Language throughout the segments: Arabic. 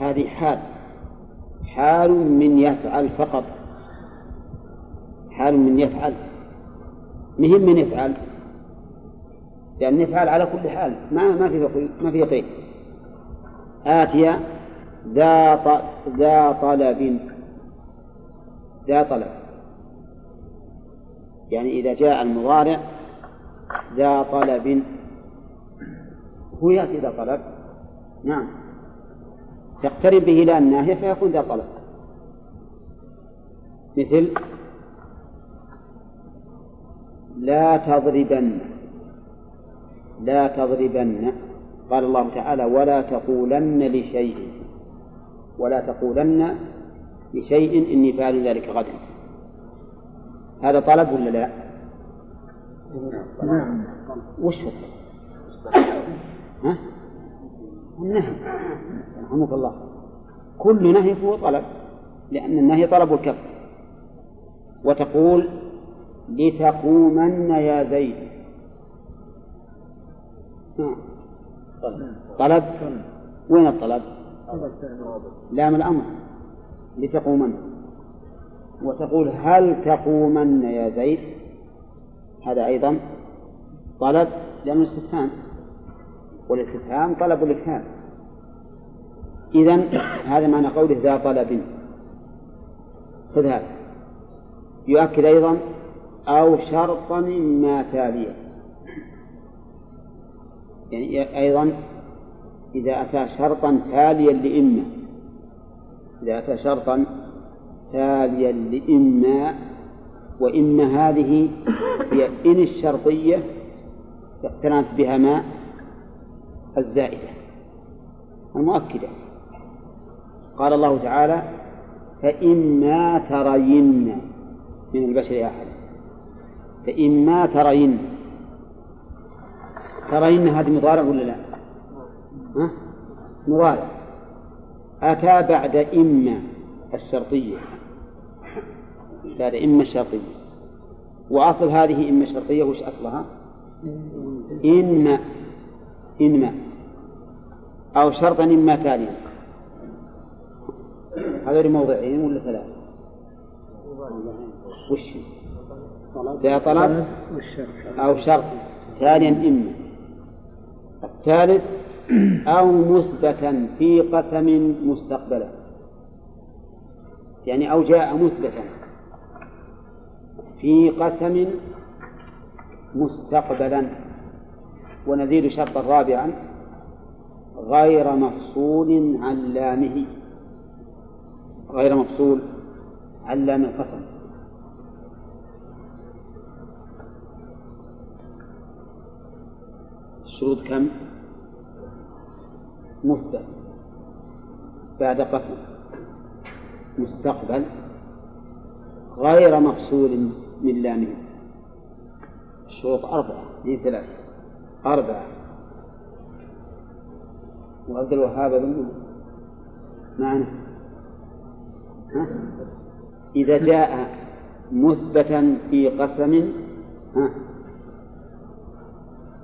هذه حال. حال من يفعل فقط. حال من يفعل. مهم من يفعل. لأن يفعل على كل حال. ما ما في ما في قيد آتية ذا ذا طلب. ذا طلب. يعني إذا جاء المضارع ذا طلب. هو يأتي ذا طلب. نعم. تقترب به لا الناهية فيكون ذا طلب مثل لا تضربن لا تضربن قال الله تعالى ولا تقولن لشيء ولا تقولن لشيء إني فاعل ذلك غدا هذا طلب ولا لا؟ نعم وش هو؟ ها؟ النهي رحمك الله. كل نهي هو طلب لأن النهي طلب الكف. وتقول لتقومن يا زيد. طلب؟ وين الطلب؟ لام الأمر. لتقومن. وتقول هل تقومن يا زيد؟ هذا أيضا طلب لأنه استفهام والاستفهام طلب الإفهام إذا هذا معنى قوله ذا طلب. خذ هذا. يؤكد أيضا أو شرطا ما تاليا يعني أيضا إذا أتى شرطا تاليا لإما. إذا أتى شرطا تاليا لإما وإما هذه هي إن الشرطية اقترنت بها ما الزائدة المؤكدة. قال الله تعالى فإما ترين من البشر أحد. فإما ترين. ترين هذه مضارع ولا لا؟ ها؟ مضارع. أتى بعد إما الشرطية. بعد إما الشرطية. وأصل هذه إما الشرطية وش أصلها؟ إما. إما. أو شرطا إما تاليا هذول موضعين ولا ثلاثة؟ وش؟ ذا طلب أو شرط تاليا إما. الثالث أو مثبتا في قسم مستقبلا يعني أو جاء مثبتا في قسم مستقبلا. ونزيد شرطا رابعا. غير مفصول عن لامه. غير مفصول عن لام القسم. الشروط كم؟ مثبت بعد قسم. مستقبل. غير مفصول من لامه. الشروط أربعة. من ثلاثة. أربعة. وعبد الوهاب أظن معنا ها؟ إذا جاء مثبتا في قسم ها؟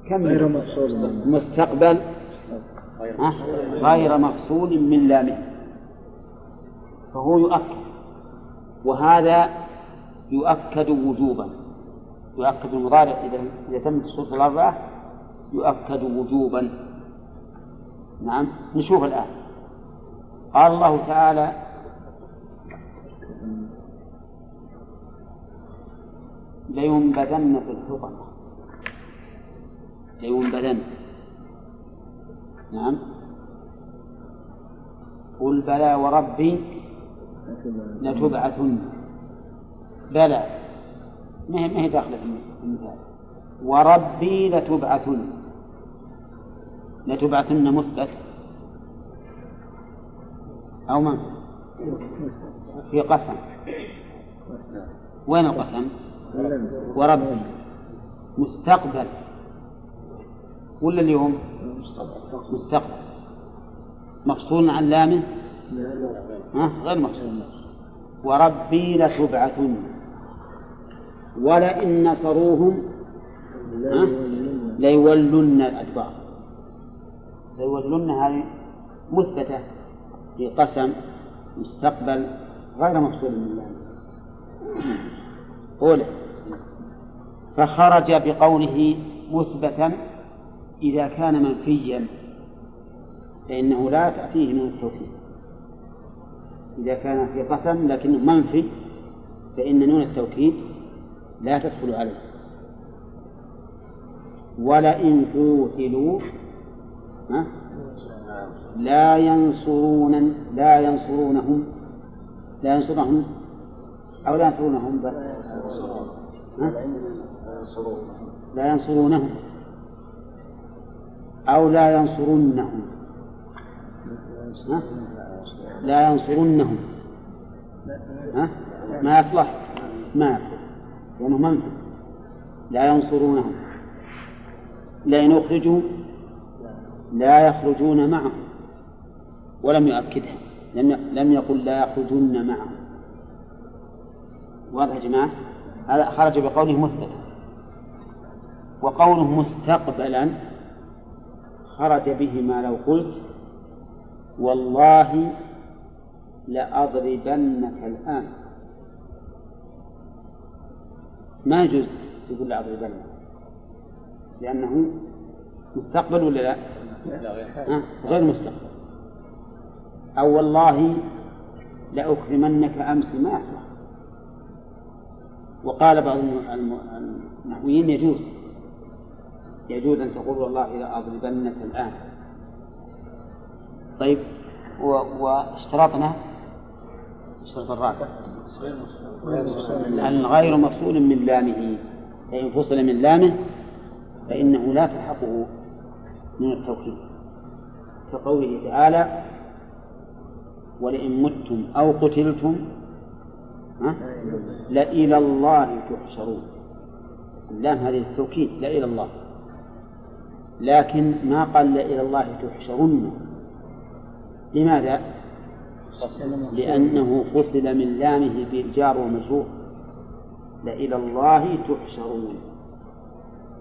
كم غير مفصول. مستقبل؟ غير مفصول. من لامه. فهو يؤكد. وهذا يؤكد وجوبا. يؤكد المضارع إذا إذا تمت الشروط الأربعة يؤكد وجوبا. نعم نشوف الآن. قال الله تعالى لينبذن في الحطمة. لينبذن. نعم. قل بلى وربي لتبعثن. بلى. ما هي ما هي داخلة في المثال؟ وربي لتبعثن. لتبعثن مثبت. أو من في قسم. وين القسم؟ وربي مستقبل. ولا اليوم؟ مستقبل. مفصول عن لامه ها؟ غير مفصول وربي لتبعثن. ولئن نصروهم ليولن الأدبار. ليولن هذه مثبتة في قسم مستقبل غير مفصول من الله أولى فخرج بقوله مثبتا إذا كان منفيا فإنه لا تأتيه من التوكيد إذا كان في قسم لكنه منفي فإن نون التوكيد لا تدخل عليه. ولئن قوتلوا لا ينصرون لا ينصرونهم. لا ينصرونهم. أو لا ينصرونهم بل لا ينصرونهم. أو لا ينصرنهم لا ينصرنهم ها؟ ما يصلح. ما يصلح. لأنه لا ينصرونهم. لئن أخرجوا لا يخرجون معهم ولم يؤكدها لم لم يقل لا يخرجن معهم واضح يا جماعة؟ هذا خرج بقوله مثبتا وقوله مستقبلا خرج به ما لو قلت والله لأضربنك الآن. ما يجوز يقول لأضربنك؟ لأنه مستقبل ولا لا؟ غير مستقبل أو والله لأكرمنك أمس ما يصلح وقال بعض النحويين يجوز. يجوز أن تقول والله لأضربنك الآن. طيب واشترطنا الشرط الرابع. أن غير مفصول من لامه فإن فصل من لامه فإنه لا تلحقه. من التوكيد كقوله تعالى ولئن متم أو قتلتم لإلى الله تحشرون. اللام هذه التوكيد لإلى الله. لكن ما قال لإلى الله تحشرن لماذا؟ لأنه فصل من لامه بالجار ومجرور. لإلى الله تحشرون.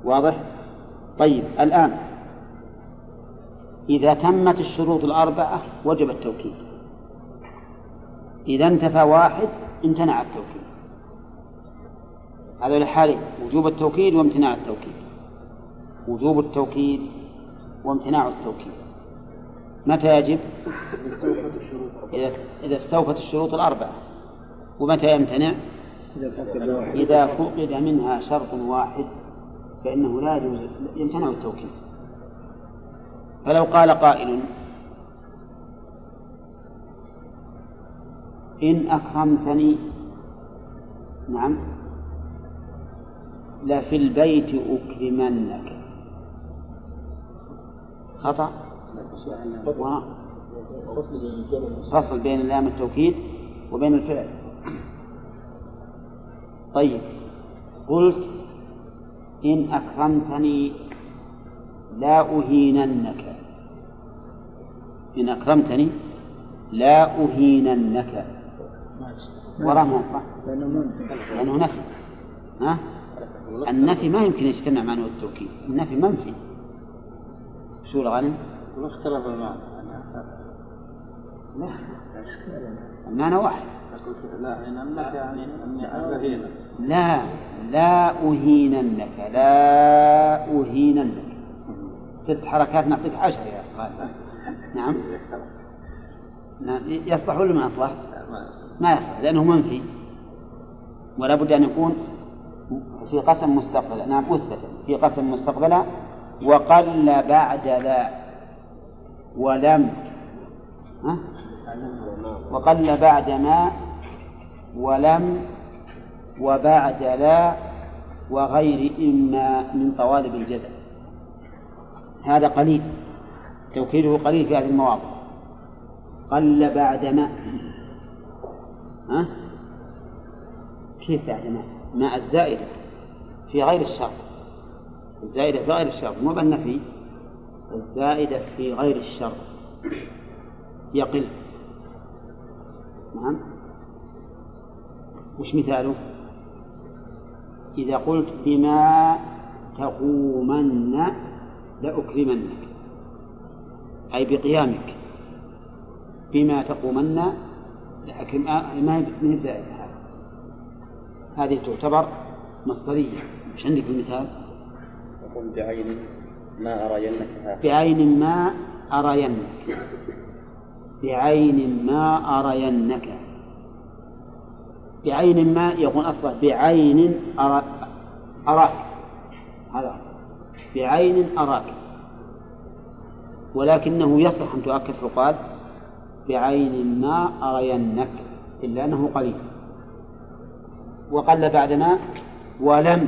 واضح؟ طيب الآن إذا تمت الشروط الأربعة وجب التوكيد. إذا انتفى واحد امتنع التوكيد. هذا الحالين وجوب التوكيد وامتناع التوكيد. وجوب التوكيد وامتناع التوكيد. متى يجب؟ إذا استوفت الشروط الأربعة. ومتى يمتنع؟ إذا فقد منها شرط واحد فإنه لا يجوز يمتنع التوكيد. فلو قال قائل إن أكرمتني نعم لفي البيت أكرمنك. خطأ؟ فصل بين لام التوكيد وبين الفعل. طيب قلت إن أكرمتني لا أهيننك. إن أكرمتني لا أهيننك. وراه لأنه نفي. ها؟ النفي ما يمكن يجتمع معنى التوكيد. النفي منفي. شو الغنم؟ ما اختلف المعنى. لا. المعنى واحد. لا يعني لا أهيننك. لا أهيننك. ست حركات نعطيك عشر يا غالب نعم. نعم. يصلح ولا ما يصلح؟ ما يصلح لأنه منفي. ولا بد أن يكون في قسم مستقبلا نعم أثبت في قسم مستقبلا وقل بعد لا ولم. ها؟ وقل بعد ما ولم وبعد لا وغير إما من طوالب الجزاء. هذا قليل توكيده قليل في هذه المواضع قل بعد ما ها؟ كيف بعد ما؟ ماء الزائدة في غير الشرط الزائدة في غير الشرط مو بالنفي الزائدة في غير الشرط يقل نعم وش مثاله؟ إذا قلت بما تقومن لأكرمنك أي بقيامك. بما تقومن لكن ما هي زائدة هذه؟ تعتبر مصدرية. مش عندك المثال؟ يقول بعين ما أرينك بعين ما أرينك بعين ما أرينك بعين ما يقول أصلا بعين أرى أراك. هذا بعين أراك ولكنه يصح أن تؤكد فقال بعين ما أرينك إلا أنه قليل. وقل بعد ما ولم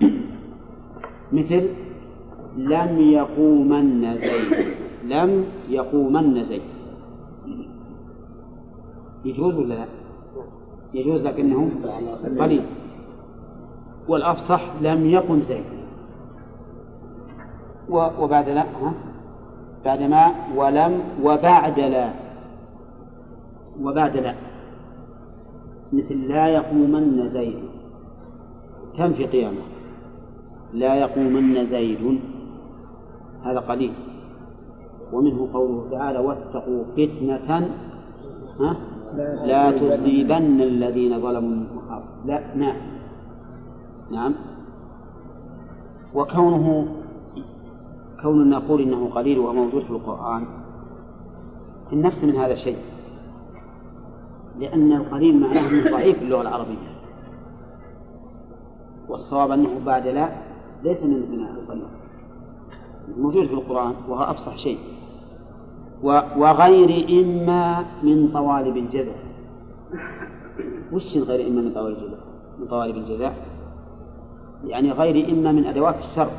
مثل لم يقومن زيد لم يقومن زيد. يجوز ولا لا؟ يجوز لكنه قليل. والأفصح لم يقم زيد. وبعد لا ها؟ بعد ما ولم وبعد لا. وبعد لا. مثل لا يقومن زيد. كم في قيامة؟ لا يقومن زيد. هذا قليل. ومنه قوله تعالى واتقوا فتنة ها؟ لا تصيبن الذين ظلموا منكم لا نعم. نعم. وكونه كوننا نقول إنه قليل وموجود في القرآن النفس من هذا الشيء لأن القليل معناه أنه ضعيف في اللغة العربية. والصواب أنه بعد لا ليس من القليل. موجود في القرآن وهو أفصح شيء. وغير إما من طوالب الجزاء وش غير إما من طوالب الجزاء من طوالب الجزاء؟ يعني غير إما من أدوات الشر.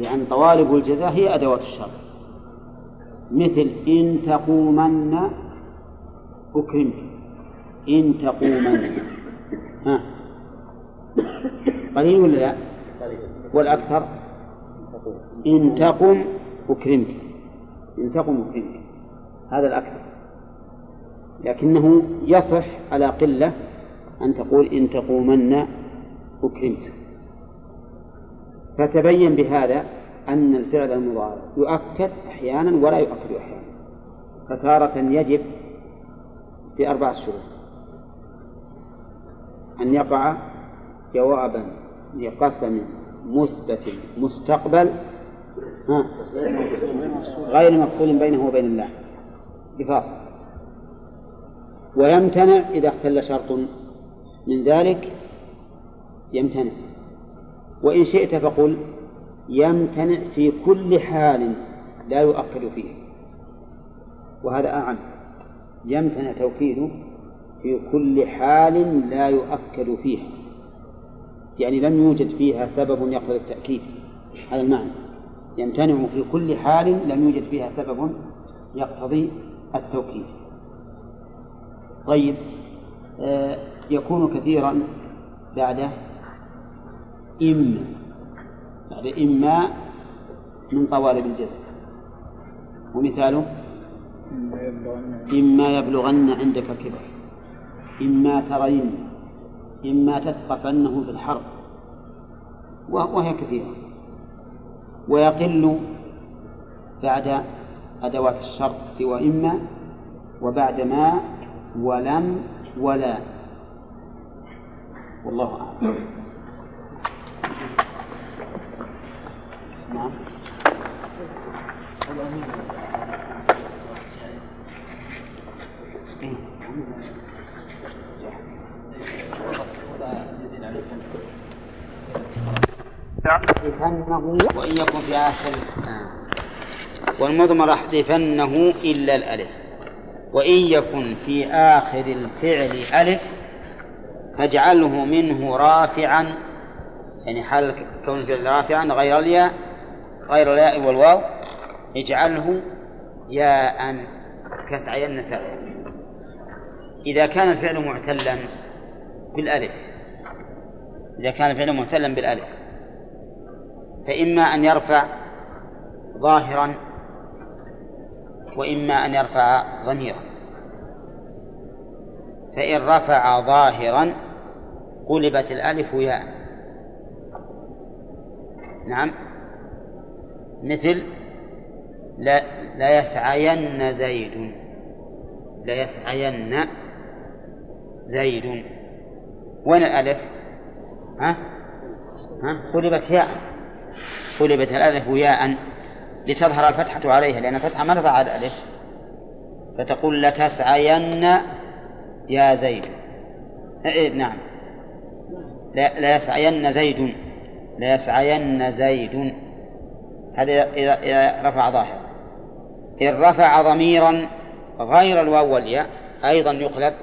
لأن طوالب الجزاء هي أدوات الشر مثل إن تقومن أكرمك إن تقومن. ها. قليل ولا لا؟ والأكثر؟ إن تقم أكرمك إن تقم أكرمك هذا الأكثر. لكنه يصح على قلة أن تقول إن تقومن أكرمك فتبين بهذا أن الفعل المضارع يؤكد أحيانا ولا يؤكد أحيانا. فتارة يجب في أربعة شروط. أن يقع جوابا لقسم مثبت مستقبل غير مفصول بينه وبين الله. بفاصل. ويمتنع إذا اختل شرط من ذلك يمتنع. وإن شئت فقل يمتنع في كل حال لا يؤكد فيه. وهذا أعم. يمتنع توكيده في كل حال لا يؤكد فيها. يعني لم يوجد فيها سبب يقتضي التأكيد. هذا المعنى. يمتنع في كل حال لم يوجد فيها سبب يقتضي التوكيد. طيب آه يكون كثيرا بعد إما بعد إما من طوالب الجزم ومثاله؟ إما يبلغن عندك كبر إما ترين إما تثقفنه في الحرب. وهي كثيرة. ويقل بعد أدوات الشرط سوى إما وبعد ما ولم ولا. والله أعلم نعم وإن يكن في آخر. والمضمر أحذفنه إلا الألف. وإن يكن في آخر الفعل ألف. فاجعله منه رافعا. يعني حال كون الفعل رافعا غير الياء غير الياء والواو. اجعله ياء كسعي النساء. إذا كان الفعل معتلا بالألف. إذا كان الفعل معتلا بالألف. فإما أن يرفع ظاهرا وإما أن يرفع ضميرا فإن رفع ظاهرا قلبت الألف ياء نعم مثل لا, لا يسعين زيد ليسعين زيد وين الألف؟ ها؟ ها؟ قلبت ياء قلبت الألف ياء لتظهر الفتحة عليها لأن الفتحة ما تضع الألف. فتقول لتسعين يا زيد. إيه نعم. لا يسعين زيد. لا يسعين زيد. هذا إذا إذا رفع ظاهرا إن رفع ضميرا غير الواو والياء أيضا يقلب.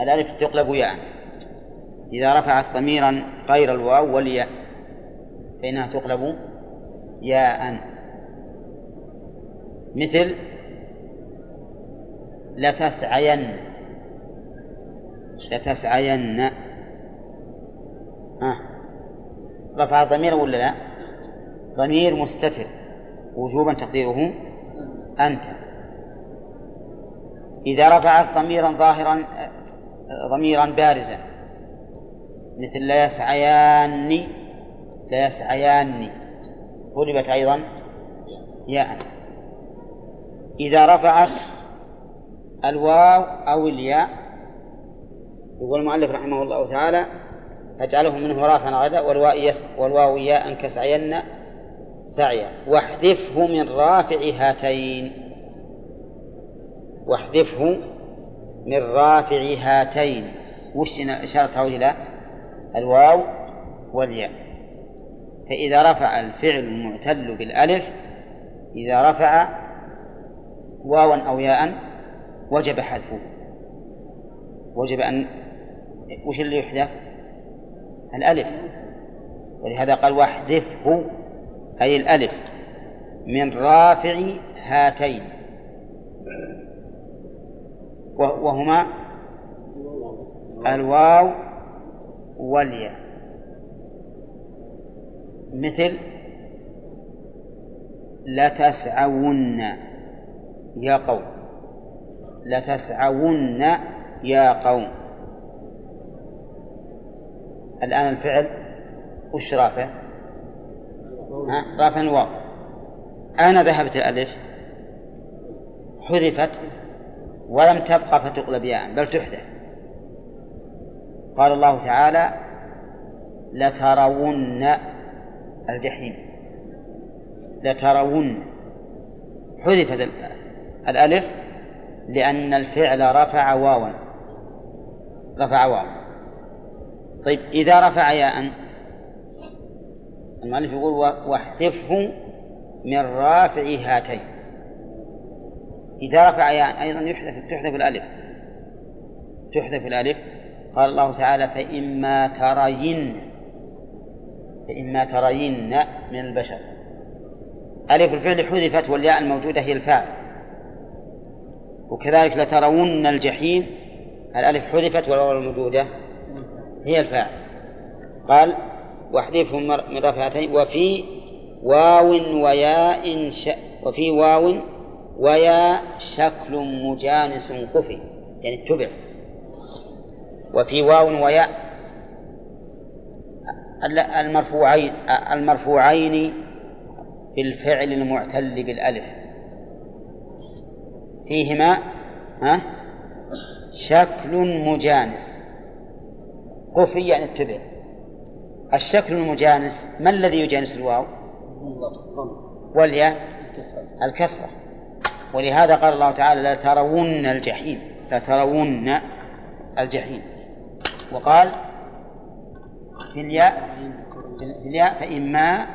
الألف تقلب ياء إذا رفعت ضميرا غير الواو والياء. فإنها تقلب؟ ياء مثل لتسعين. لتسعين. آه. رفع ضمير ولا لا؟ ضمير مستتر. وجوبا تقديره أنت. إذا رفعت ضميرا ظاهرا ضميرا بارزا. مثل لا يسعياني لا يسعياني قلبت أيضا. ياء. إذا رفعت الواو أو الياء يقول المؤلف رحمه الله تعالى فاجعله منه رافعا غدا والواو ياء كسعين سعيا. واحذفه من رافع هاتين. واحذفه من رافع هاتين. وش إشارة إلى الواو والياء. فإذا رفع الفعل المعتل بالألف إذا رفع واوا أو ياء وجب حذفه. وجب أن وش اللي يحذف؟ الألف. ولهذا قال واحذفه أي الألف من رافع هاتين. وهما الواو والياء. مثل لتسعون يا قوم. لتسعون يا قوم. الآن الفعل وش رافع؟ رافع الواو. أنا ذهبت الألف. حذفت ولم تبقى فتقلب ياء بل تحدث قال الله تعالى لترون الجحيم. لترون حذفت الألف لأن الفعل رفع واوا. رفع واوا طيب إذا رفع ياء المؤلف يقول واحذفه من رافع هاتين. إذا رفع ياء أيضا يحذف تحذف الألف. تحذف الألف. قال الله تعالى فإما ترين. فإما ترين من البشر. ألف الفعل حذفت والياء الموجودة هي الفاعل وكذلك لترون الجحيم الألف حذفت والواو الموجودة هي الفاعل قال واحذفهم من رفعتين وفي واو وياء ش... وفي واو ويا شكل مجانس قفي يعني اتبع. وفي واو وياء المرفوعين المرفوعين بالفعل المعتل بالألف. فيهما ها؟ شكل مجانس. قفي يعني اتبع. الشكل المجانس ما الذي يجانس الواو؟ والياء الكسرة. ولهذا قال الله تعالى لترون الجحيم. لترون الجحيم. وقال في الياء في الياء فإما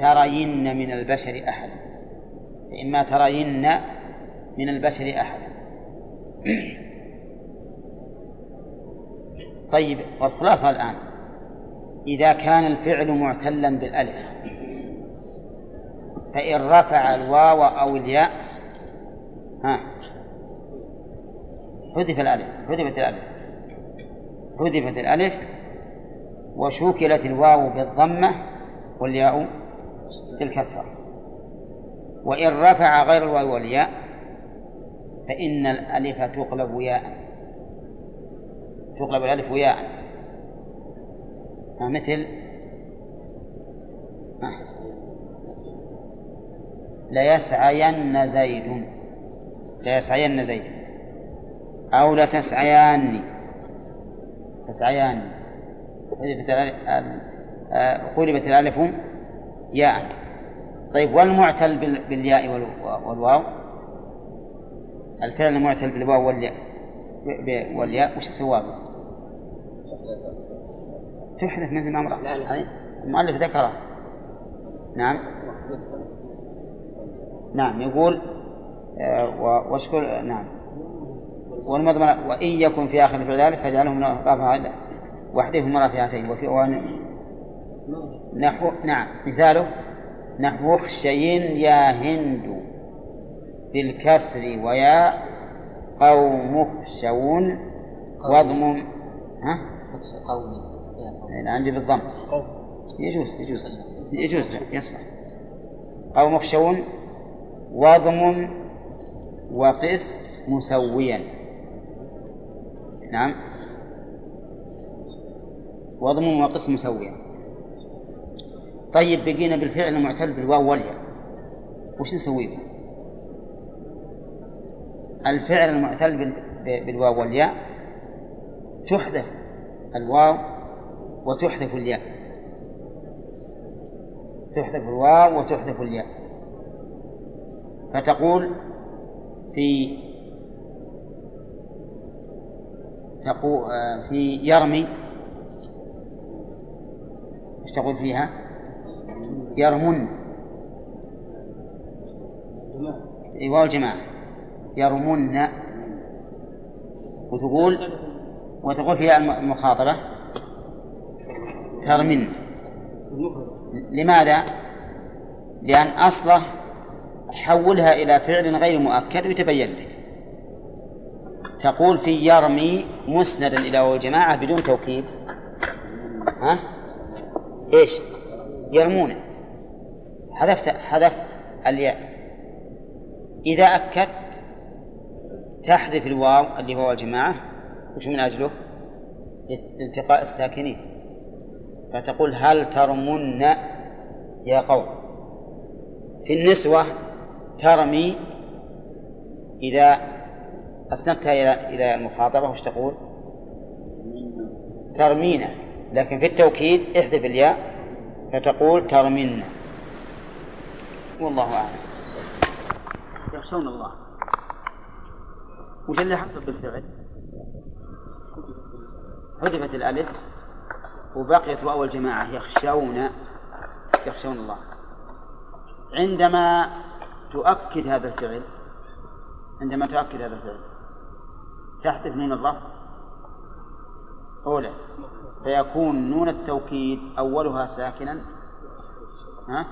ترين من البشر أحدا. فإما ترين من البشر أحدا. طيب والخلاصة الآن. إذا كان الفعل معتلا بالألف فإن رفع الواو أو الياء ها حذف الألف حذفت الألف حذفت الألف وشوكلت الواو بالضمة والياء بالكسرة وإن رفع غير الواو والياء فإن الألف تقلب ياء. تقلب الألف ياء. مثل؟ ليسعين زيد. ليسعين زيد. أو لتسعيان. تسعيان. قلبت آه، قلبت الألف ياء. طيب والمعتل بالياء والواو. الفعل المعتل بالواو والياء والياء وش سواه؟ تحدث مثل ما أمر المؤلف ذكره نعم. نعم يقول آه، واشكر نعم. والمضمن وإن يكن في آخر فعل ذلك فجعله من رافع وحدهما رافعتين وفي نحو نعم مثاله. نحو خشين يا هند بالكسر ويا قوم خشون واضمم ها؟ قومي عندي بالضم. يجوز يجوز يجوز لا يصلح. قوم خشون واضمم وقس مسويا. نعم. واضمم وقس مسويا طيب بقينا بالفعل المعتل بالواو والياء. وش نسوي به؟ الفعل المعتل بالواو والياء تحذف الواو وتحذف الياء. تحذف الواو وتحذف الياء. فتقول في تقول في يرمي إيش تقول فيها؟ يرمن واو الجماعة يرمن وتقول؟ وتقول فيها المخاطبة. ترمن. لماذا؟ لأن أصله حولها إلى فعل غير مؤكد ويتبين لك. تقول في يرمي مسندا إلى الجماعة بدون توكيد. ها؟ إيش؟ يرمونه. حذفت حذفت الياء. إذا أكدت تحذف الواو اللي هو الجماعة. وش من أجله؟ التقاء الساكنين. فتقول هل ترمن يا قوم؟ في النسوة ترمي إذا أسندتها إلى إلى المخاطبة. وش تقول؟ ترمينا. لكن في التوكيد احذف الياء فتقول ترمين والله أعلم. يخشون الله. وش اللي حصل بالفعل؟ حذفت الألف وبقيت واو الجماعة يخشون يخشون الله. عندما تؤكد هذا الفعل عندما تؤكد هذا الفعل تحذف نون الرفع أولى فيكون نون التوكيد أولها ساكنا ها؟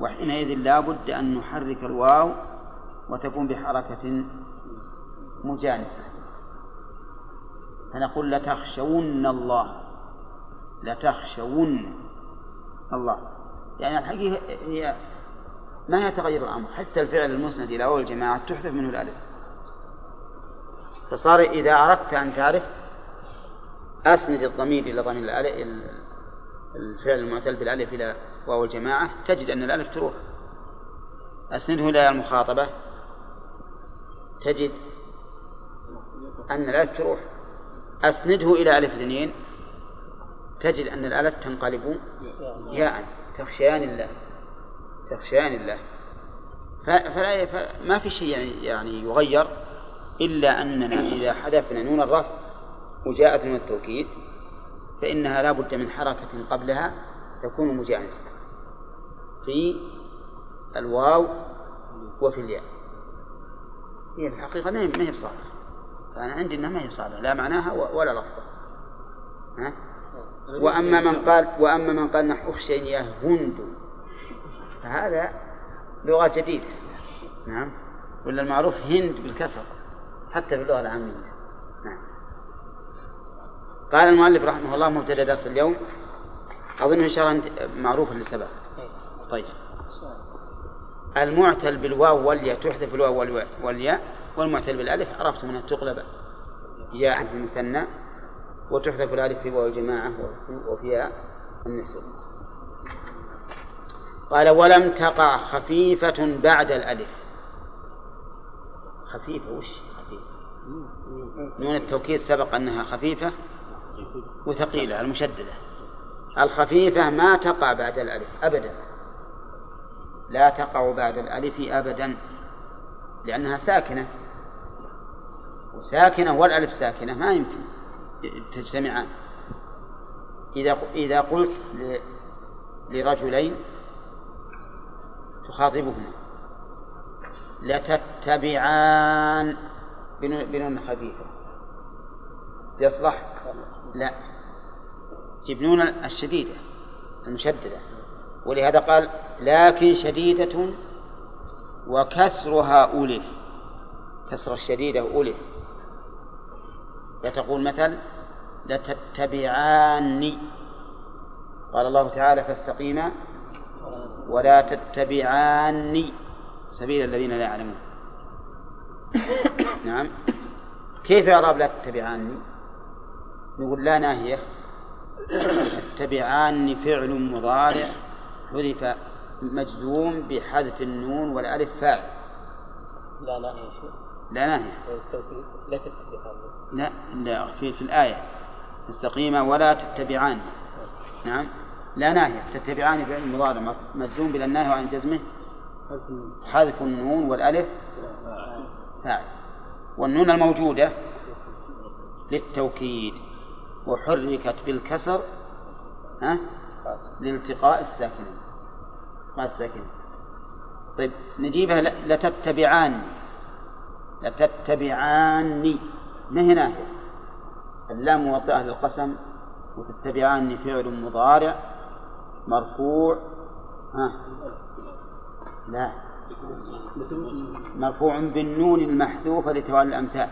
وحينئذ لا بد أن نحرك الواو وتكون بحركة مجانسة فنقول لتخشون الله لتخشون الله. يعني الحقيقة هي ما يتغير الأمر. حتى الفعل المسند إلى أول الجماعة تحذف منه الألف. فصار إذا أردت أن تعرف أسند الضمير إلى ضمير الفعل المعتل بالألف إلى واو الجماعة تجد أن الألف تروح. أسنده إلى المخاطبة. تجد أن الألف تروح. أسنده إلى ألف اثنين. تجد أن الألف تنقلب. ياء تخشيان الله. تخشيان الله. فلا ما في شيء يعني, يعني يغير إلا أننا إذا حذفنا نون الرفع وجاءت من التوكيد فإنها لا بد من حركة قبلها تكون مجانسة في الواو وفي الياء. هي الحقيقة ما هي بصالحة فأنا عندي أنها ما هي بصالحة لا معناها ولا لفظة ها؟ وأما من قال وأما من قال نحو أخشين هند فهذا لغة جديدة. نعم؟ ولا المعروف هند بالكسر حتى في اللغة العامية. قال المؤلف رحمه الله مبتدأ درس اليوم. أظن إن شاء الله معروف سبق طيب. المعتل بالواو والياء تحذف الواو والياء والمعتل بالألف. عرفت منها تقلب ياء في المثنى. وتحذف الألف في واو الجماعه وفيها النسوة قال ولم تقع خفيفة بعد الألف. خفيفة؟ وش خفيفة؟ نون التوكيد سبق أنها خفيفة. وثقيلة المشددة. الخفيفة ما تقع بعد الألف أبدا. لا تقع بعد الألف أبدا لأنها ساكنة. وساكنة والألف ساكنة ما يمكن تجتمعان إذا إذا قلت لرجلين تخاطبهما. لتتبعان بنون خفيفة. يصلح؟ لا. جبنون الشديدة المشددة. ولهذا قال لكن شديدة وكسرها ألف كسر الشديدة ألف فتقول مثل لتتبعاني. قال الله تعالى فاستقيما ولا تتبعاني. سبيل الذين لا يعلمون. نعم. كيف إعراب لا تتبعاني؟ نقول لا ناهية. تتبعان فعل مضارع حذف مجزوم بحذف النون والألف فاعل. لا ناهية؟ لا ناهية. لا تتبعان. لا لا في, في الآية. استقيما ولا تتبعان. نعم. لا ناهية. تتبعان فعل مضارع. مجزوم بلا الناهية وعن جزمه. حذف النون والألف فاعل. والنون الموجودة للتوكيد. وحركت بالكسر ها؟ لالتقاء الساكنين التقاء الساكنين طيب نجيبها لتتبعان لتتبعاني. ما هنا؟ اللام موطئة للقسم وتتبعان فعل مضارع مرفوع. ها؟ لا. مرفوع بالنون المحذوفة لتوالي الأمثال.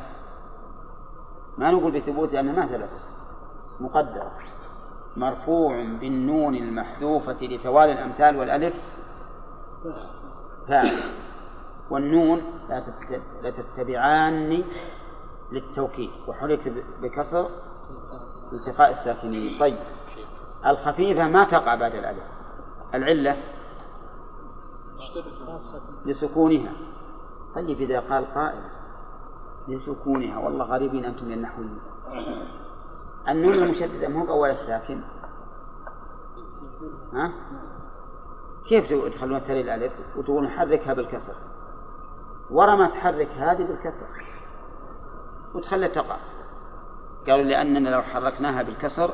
ما نقول بثبوت لأنه ما ثبت. مقدرة مرفوع بالنون المحذوفة لتوالي الأمثال والألف. فاعل. والنون لا تتبعان للتوكيد. وحرك بكسر التقاء الساكنين. طيب. الخفيفة ما تقع بعد الألف. العلة لسكونها. طيب إذا قال قائل لسكونها. والله غريبين أنتم من النحويين. النون المشددة مو بأول الساكن. ها؟ كيف تخلون التالي الألف وتقولون حركها بالكسر؟ ورا ما تحرك هذه بالكسر. وتخلي تقع. قالوا لأننا لو حركناها بالكسر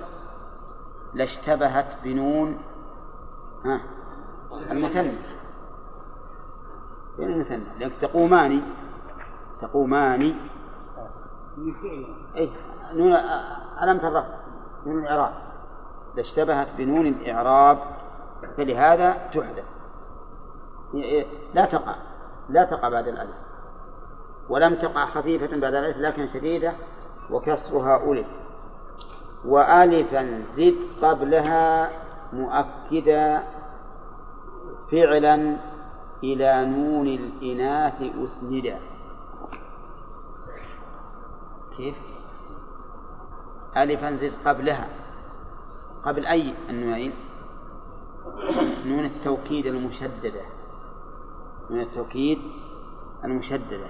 لاشتبهت بنون ها؟ المثنى بين المثنى لأنك تقومان تقومان أي نون علامة الرفع نون الإعراب. لاشتبهت بنون الإعراب فلهذا تحدث لا تقع. لا تقع بعد الألف. ولم تقع خفيفة بعد الألف لكن شديدة وكسرها ألف. وألفا زد قبلها مؤكدا فعلا إلى نون الإناث أسندا كيف؟ ألفا زد قبلها. قبل أي النوعين؟ نون التوكيد المشددة. نون التوكيد المشددة.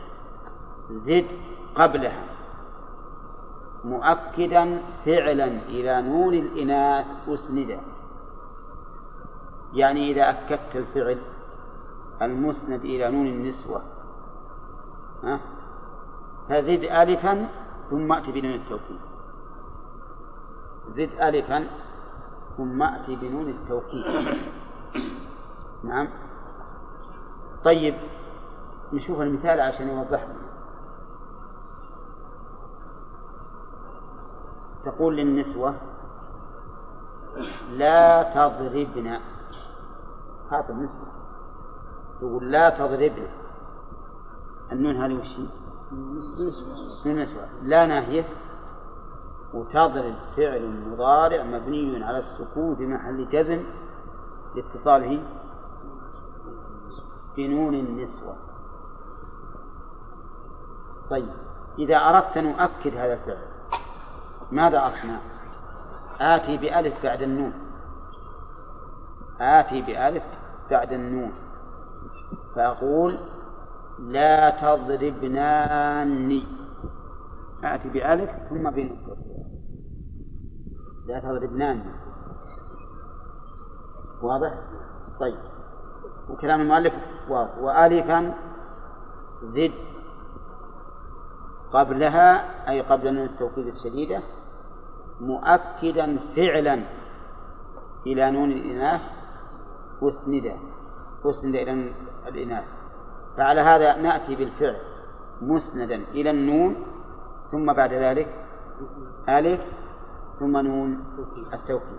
زد قبلها. مؤكدا فعلا إلى نون الإناث أسندا يعني إذا أكدت الفعل المسند إلى نون النسوة. ها؟ فزد ألفا ثم أتي بنون التوكيد. زد ألفا ثم أتي بنون التوكيد نعم. طيب نشوف المثال عشان يوضح لنا. تقول للنسوة لا تضربن هذا النسوة. تقول لا تضربن النون هذه وش نون نسوة. لا ناهية. وتضرب فعل مضارع مبني على السكون في محل جزم لاتصاله بنون النسوة. طيب إذا أردت نؤكد هذا الفعل ماذا أصنع؟ آتي بألف بعد النون. آتي بألف بعد النون. فأقول لا تضربناني. آتي بألف ثم بنون. لا تضربناني واضح؟ طيب. وكلام المؤلف واضح وألفا زد قبلها أي قبل نون التوكيد الشديدة مؤكدا فعلا إلى نون الإناث أسند أسند إلى الإناث. فعلى هذا نأتي بالفعل مسندا إلى النون ثم بعد ذلك ألف ثم نون التوكيد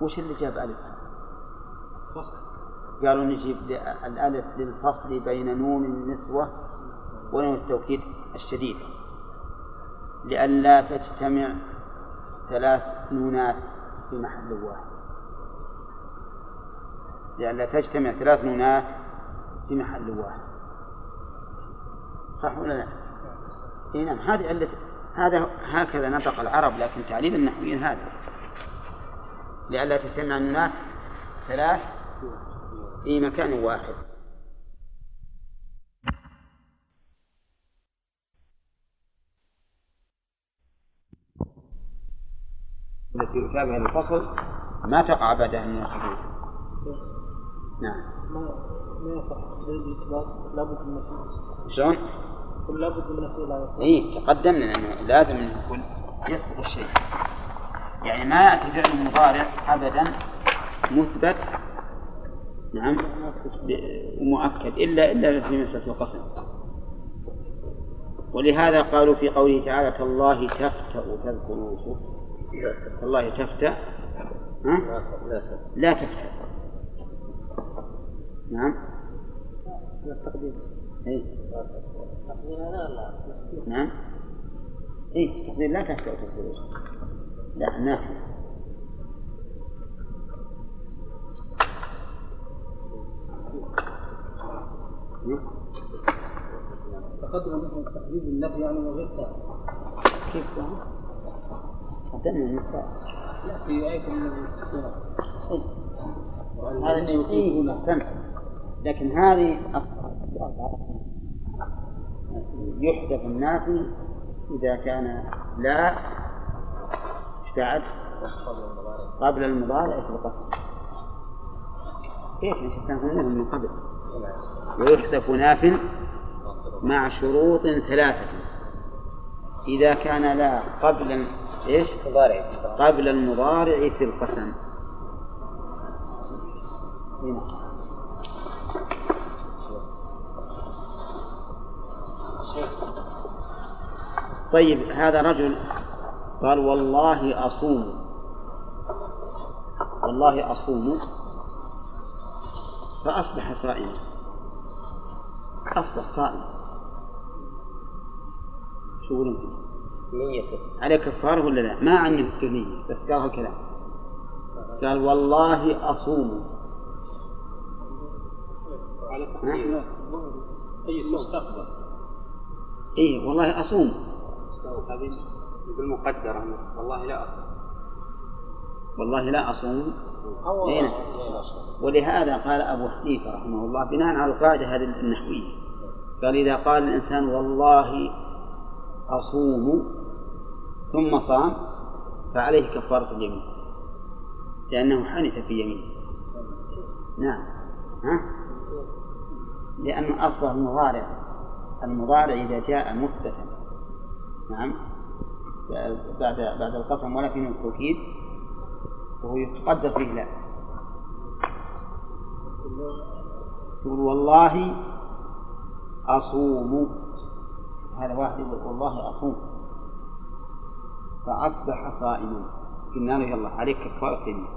وش اللي جاب ألف؟ قالوا نجيب الألف للفصل بين نون النسوة ونون التوكيد الشديد. لئلا تجتمع ثلاث نونات في محل واحد. لئلا تجتمع ثلاث نونات في محل واحد. صح ولا لا؟ اي نعم هذه علة هذا هكذا نطق العرب لكن تعليم النحويين هذا. لئلا تجتمع النونات ثلاث في مكان واحد. التي يتابع الفصل ما تقع بعدها من الحدود. نعم. ما ما يصح لابد من شلون؟ لابد من النفي لا يصح اي تقدمنا إنه لازم إنه يكون يسقط الشيء. يعني ما يأتي فعل مضارع ابدا مثبت نعم ومؤكد الا إلا في مسألة القسم. ولهذا قالوا في قوله تعالى تالله تفتأ تذكر يوسف تالله تفتأ ها؟ لا تفتأ. نعم. التقديم اي ولا نعم. اي تقدير لا تذكر يوسف لا نافع تقدم مثلا تقديم النفي يعني وغير سابق كيف يعني؟ قدمنا النساء لا في آية من السورة. هذا اللي يقيمه أحسنت لكن يحذف النافي إذا كان لا بعد؟ قبل المضارع في القسم كيف هنا من قبل ويحذف ناف مع شروط ثلاثة إذا كان لا قبل؟ مضارع قبل المضارع في القسم هنا. طيب هذا رجل قال والله أصوم. والله أصوم. فأصبح صائما أصبح صائما شو يقولون؟ نيته عليه كفارة ولا لا؟ ما عنه النية بس قال هالكلام. قال والله أصوم. على؟ أي مستقبل إيه والله أصوم. هذه بالمقدرة. والله لا أصل. والله لا أصوم إيه نعم. ولهذا قال أبو حنيفة رحمه الله بناء على القاعدة هذه النحوية قال إذا قال الإنسان والله أصوم ثم صام فعليه كفارة اليمين لأنه حنث في يمينه نعم. ها؟ لأنه أصبح المضارع المضارع إذا جاء مثبتا نعم. بعد بعد القسم فيه التوكيد. وهو يتقدر فيه لا. يقول والله أصوم. هذا واحد يقول والله أصوم. فأصبح صائما. قلنا له يلا عليك كفارة يمين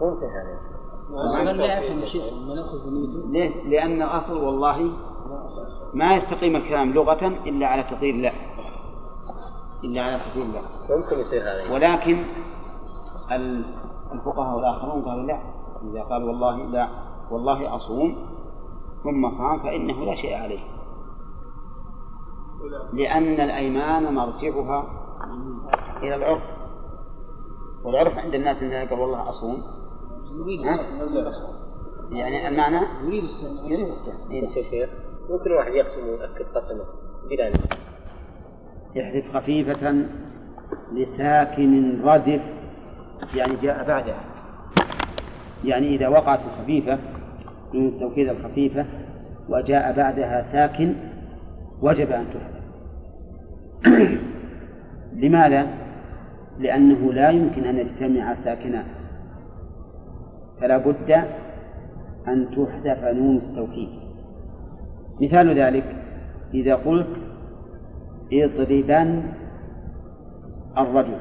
ممكن هذا ومن لا يفهم شيء ما ناخذ نيته ليه؟ لأن أصل والله ما يستقيم الكلام لغة إلا على تقدير لا إلا على تقدير لا ممكن يصير هذا. ولكن ال- الفقهاء الآخرون قالوا لا. إذا قال والله لا والله أصوم ثم صام فإنه لا شيء عليه. لأن الأيمان مرجعها إلى العرف. والعرف عند الناس أن قال والله أصوم؟ يعني المعنى؟ يريد السن يريد السن إيه. يا شيخ ممكن واحد يقسم ويؤكد قسمه بلا نية يحذف خفيفة لساكن ردف يعني جاء بعدها يعني إذا وقعت الخفيفة من التوكيد الخفيفة وجاء بعدها ساكن وجب أن تحذف. لماذا؟ لأنه لا يمكن أن يجتمع ساكنان. فلا بد أن تحذف نون التوكيد مثال ذلك إذا قلت اضربن الرجل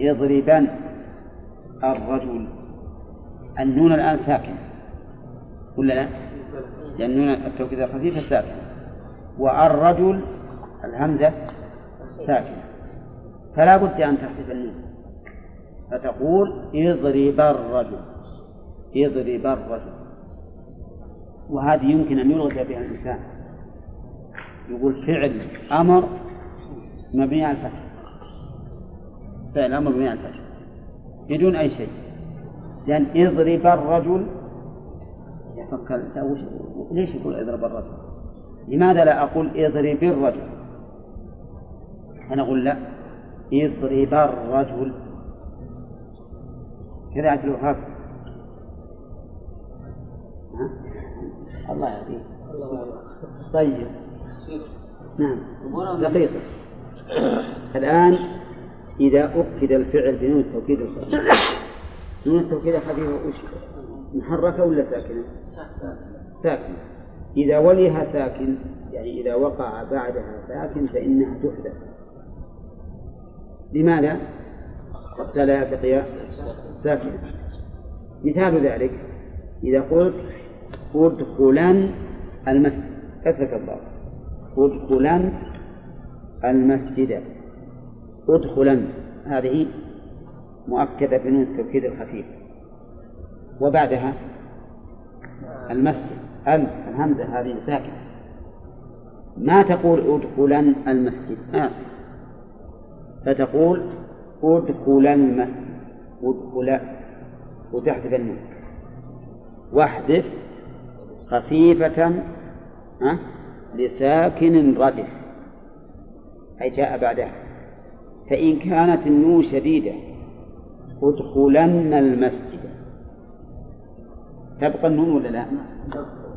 اضربن الرجل النون الآن ساكن ولا لا؟ لأن نون التوكيد الخفيفة ساكن والرجل الهمزة ساكنة فلا بد أن تحذف النون فتقول اضرب الرجل اضرب الرجل وهذه يمكن أن يلغي بها الإنسان. يقول فعل أمر مبني على الفتح. فعل أمر مبني على الفتح. بدون أي شيء. لأن اضرب الرجل يفكر ليش يقول اضرب الرجل؟ لماذا لا أقول اضرب الرجل؟ أنا أقول لا. اضرب الرجل. كذا عبد الوهاب. الله يهديه طيب. نعم. دقيقة. الآن إذا أكد الفعل بنون التوكيد الخفيفة نون التوكيد الخفيفة وش محركة ولا ساكنة؟ ساكنة إذا وليها ساكن يعني إذا وقع بعدها ساكن فإنها تحدث. لماذا؟ حتى لا يلتقي ساكنا مثال ذلك إذا قلت ادخلن المسجد. كثرة الضاد ادخلن المسجد. ادخلن هذه مؤكدة بنون التوكيد الخفيف. وبعدها المسجد. ألف الهمزة هذه ساكنة. ما تقول ادخلن المسجد؟ ما يصح فتقول ادخلن المسجد. ادخل وتحذف النون. واحذف خفيفة لساكن ردف أي جاء بعدها. فإن كانت النون شديدة أدخلن المسجد. تبقى النون ولا لا؟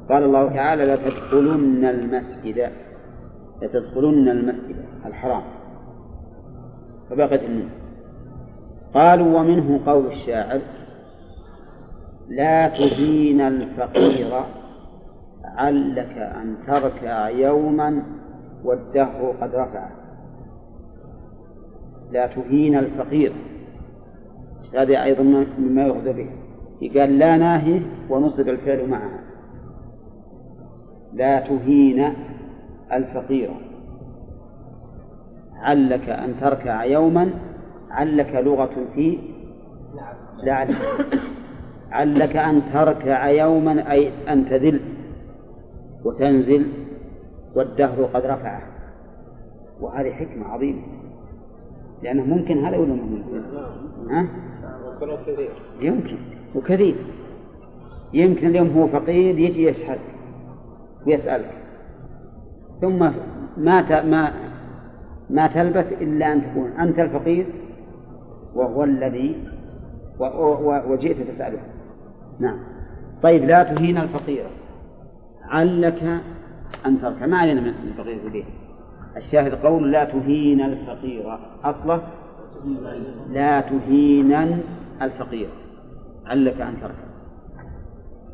قال الله تعالى لتدخلن المسجد. لتدخلن المسجد الحرام. فبقت النون قالوا ومنه قول الشاعر لا تهين الفقير علك أن تركع يوما والدهر قد رفع لا تهين الفقير. هذا أيضا مما يؤخذ به. قال لا ناهي ونصب الفعل معها لا تهين الفقير. علك أن تركع يوما علك لغة في لعل علك أن تركع يوما أي أن تذل. وتنزل والدهر قد رفعه. وهذه حكمة عظيمة. لأنه ممكن هذا ولا ممكن؟ ها؟ يمكن. وكثير. يمكن اليوم هو فقير يجي يشهد ويسألك. ثم ما ما ما تلبث إلا أن تكون أنت الفقير وهو الذي وجئت تسأله. نعم. طيب لا تهين الفقير. علك أن ترك. ما علينا من في البيت الشاهد قول لا تهين الفقير. أصله لا تهينا الفقير. علك أن ترك.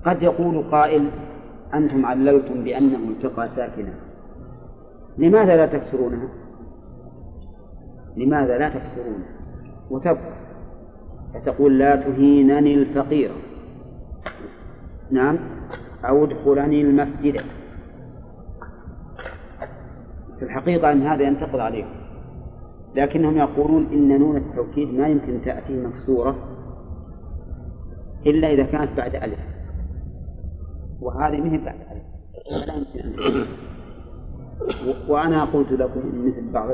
قد يقول قائل أنتم عللتم بأنه التقى ساكنا. لماذا لا تكسرونها؟ لماذا لا تكسرونها وتبقى فتقول لا تهينني الفقير. نعم. أو ادخلني المسجد. في الحقيقة أن هذا ينتقض عليهم لكنهم يقولون إن نون التوكيد ما يمكن تأتي مكسورة إلا إذا كانت بعد ألف. وهذه مهم بعد ألف. لا يمكن أن وأنا قلت لكم مثل بعض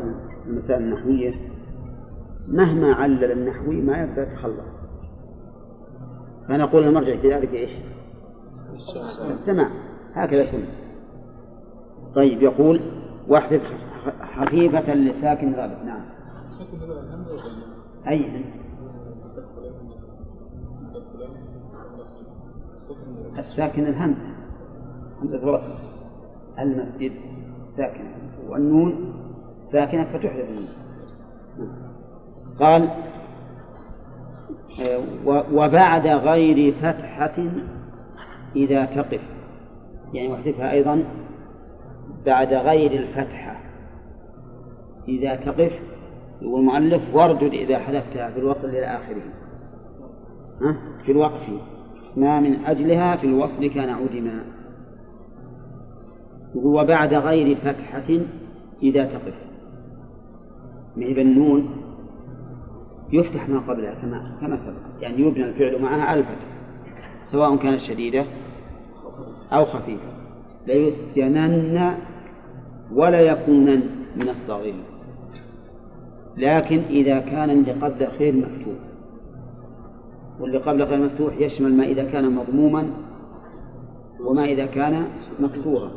المسائل النحوية مهما علل النحوي ما يقدر يتخلص. فنقول المرجع في ذلك إيش؟ السماع هكذا سنة طيب يقول واحذف خفيفة لساكن رابط. نعم. أي الساكن الهمزة. همزة الوصل المسجد ساكنة والنون ساكنة فتحذف النون. قال وبعد غير فتحة إذا تقف. يعني واحذفها أيضا بعد غير الفتحة. إذا تقف يقول المؤلف واردد إذا حذفتها في الوصل إلى آخره. ها؟ في الوقف. ما من أجلها في الوصل كان عدما يقول وبعد غير فتحة إذا تقف. معي النون؟ يفتح ما قبلها كما كما سبق. يعني يبنى الفعل معها على الفتح. سواء كانت شديدة أو خفيفة ليسجنن ولا يكونن من الصاغرين لكن إذا كان اللي قبل الخير مفتوح. واللي قبل غير مفتوح يشمل ما إذا كان مضموما وما إذا كان مكسورا.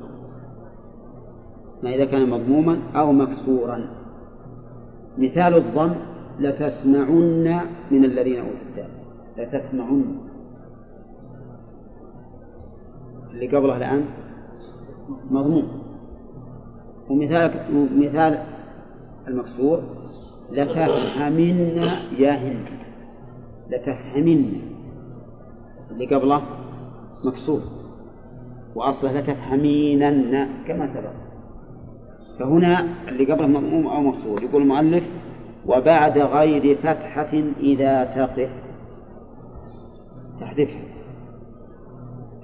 ما إذا كان مضموما أو مكسورا. مثال الضم لتسمعن من الذين أوتوا الكتاب. لتسمعن. اللي قبله الآن؟ مضمون. ومثال مثال المكسور لتفهمن يا هند. لتفهمن. اللي قبله مكسور وأصله لتفهمينن كما سبق. فهنا اللي قبله مضموم أو مكسور يقول المؤلف وبعد غير فتحة إذا تقف. تحذفها.